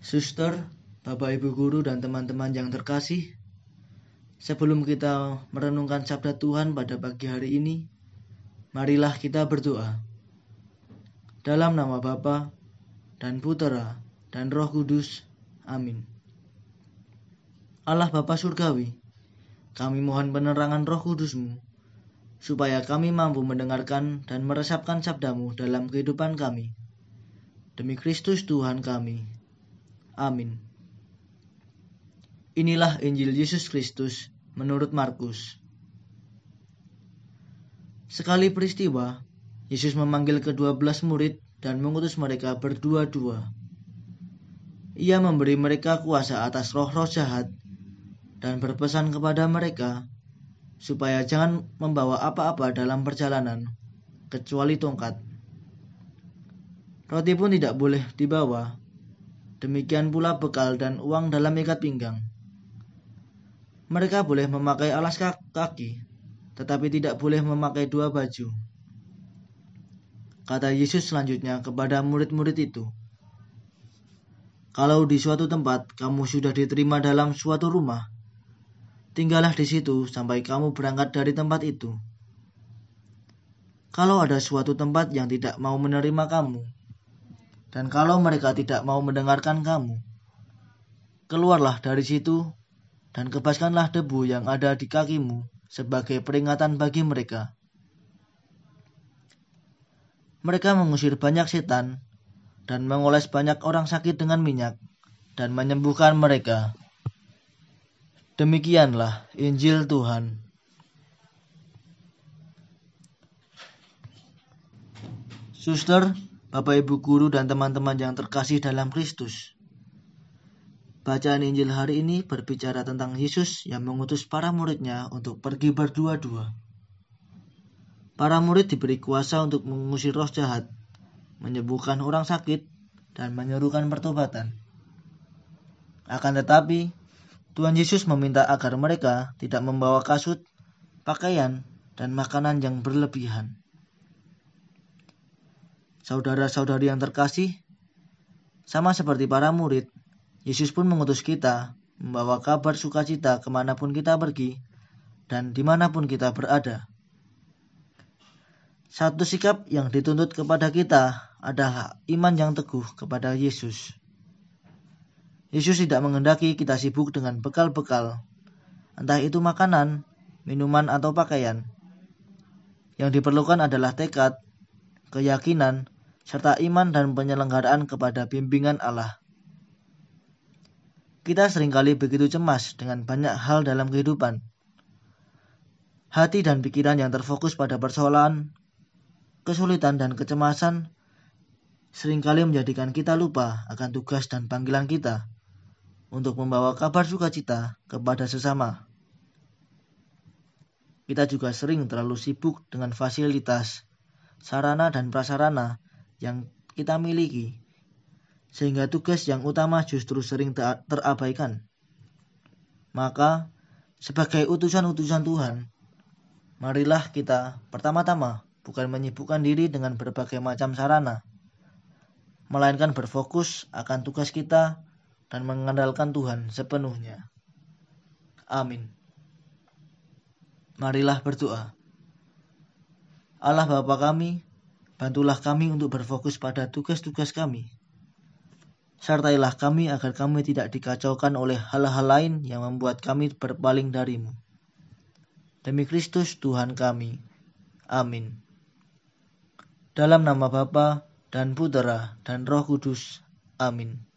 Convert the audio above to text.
Suster, Bapak Ibu Guru dan teman-teman yang terkasih, sebelum kita merenungkan sabda Tuhan pada pagi hari ini, marilah kita berdoa. Dalam nama Bapa dan Putera dan Roh Kudus. Amin. Allah Bapa Surgawi, kami mohon penerangan Roh Kudusmu, supaya kami mampu mendengarkan dan meresapkan sabdamu dalam kehidupan kami. Demi Kristus Tuhan kami. Amin. Inilah Injil Yesus Kristus menurut Markus. Sekali peristiwa, Yesus memanggil kedua belas murid dan mengutus mereka berdua-dua. Ia memberi mereka kuasa atas roh-roh jahat dan berpesan kepada mereka supaya jangan membawa apa-apa dalam perjalanan kecuali tongkat. Roti pun tidak boleh dibawa. Demikian pula bekal dan uang dalam ikat pinggang. Mereka boleh memakai alas kaki, tetapi tidak boleh memakai dua baju. Kata Yesus selanjutnya kepada murid-murid itu, "Kalau di suatu tempat kamu sudah diterima dalam suatu rumah, tinggallah di situ sampai kamu berangkat dari tempat itu. Kalau ada suatu tempat yang tidak mau menerima kamu, dan kalau mereka tidak mau mendengarkan kamu, keluarlah dari situ dan kebaskanlah debu yang ada di kakimu sebagai peringatan bagi mereka." Mereka mengusir banyak setan dan mengoles banyak orang sakit dengan minyak dan menyembuhkan mereka. Demikianlah Injil Tuhan. Suster, Bapak Ibu guru dan teman-teman yang terkasih dalam Kristus. Bacaan Injil hari ini berbicara tentang Yesus yang mengutus para muridnya untuk pergi berdua-dua. Para murid diberi kuasa untuk mengusir roh jahat, menyembuhkan orang sakit, dan menyerukan pertobatan. Akan tetapi, Tuhan Yesus meminta agar mereka tidak membawa kasut, pakaian, dan makanan yang berlebihan. Saudara-saudari yang terkasih, sama seperti para murid, Yesus pun mengutus kita membawa kabar sukacita ke mana pun kita pergi dan di mana pun kita berada. Satu sikap yang dituntut kepada kita adalah iman yang teguh kepada Yesus. Yesus tidak menghendaki kita sibuk dengan bekal-bekal, entah itu makanan, minuman, atau pakaian. Yang diperlukan adalah tekad, keyakinan, serta iman dan penyelenggaraan kepada bimbingan Allah. Kita sering kali begitu cemas dengan banyak hal dalam kehidupan. Hati dan pikiran yang terfokus pada persoalan, kesulitan dan kecemasan sering kali menjadikan kita lupa akan tugas dan panggilan kita untuk membawa kabar sukacita kepada sesama. Kita juga sering terlalu sibuk dengan fasilitas, sarana dan prasarana yang kita miliki, sehingga tugas yang utama justru sering terabaikan. Maka, sebagai utusan-utusan Tuhan, marilah kita pertama-tama bukan menyibukkan diri dengan berbagai macam sarana, melainkan berfokus akan tugas kita dan mengandalkan Tuhan sepenuhnya. Amin. Marilah berdoa. Allah Bapa kami, bantulah kami untuk berfokus pada tugas-tugas kami. Sertailah kami agar kami tidak dikacaukan oleh hal-hal lain yang membuat kami berpaling darimu. Demi Kristus Tuhan kami. Amin. Dalam nama Bapa dan Putera dan Roh Kudus. Amin.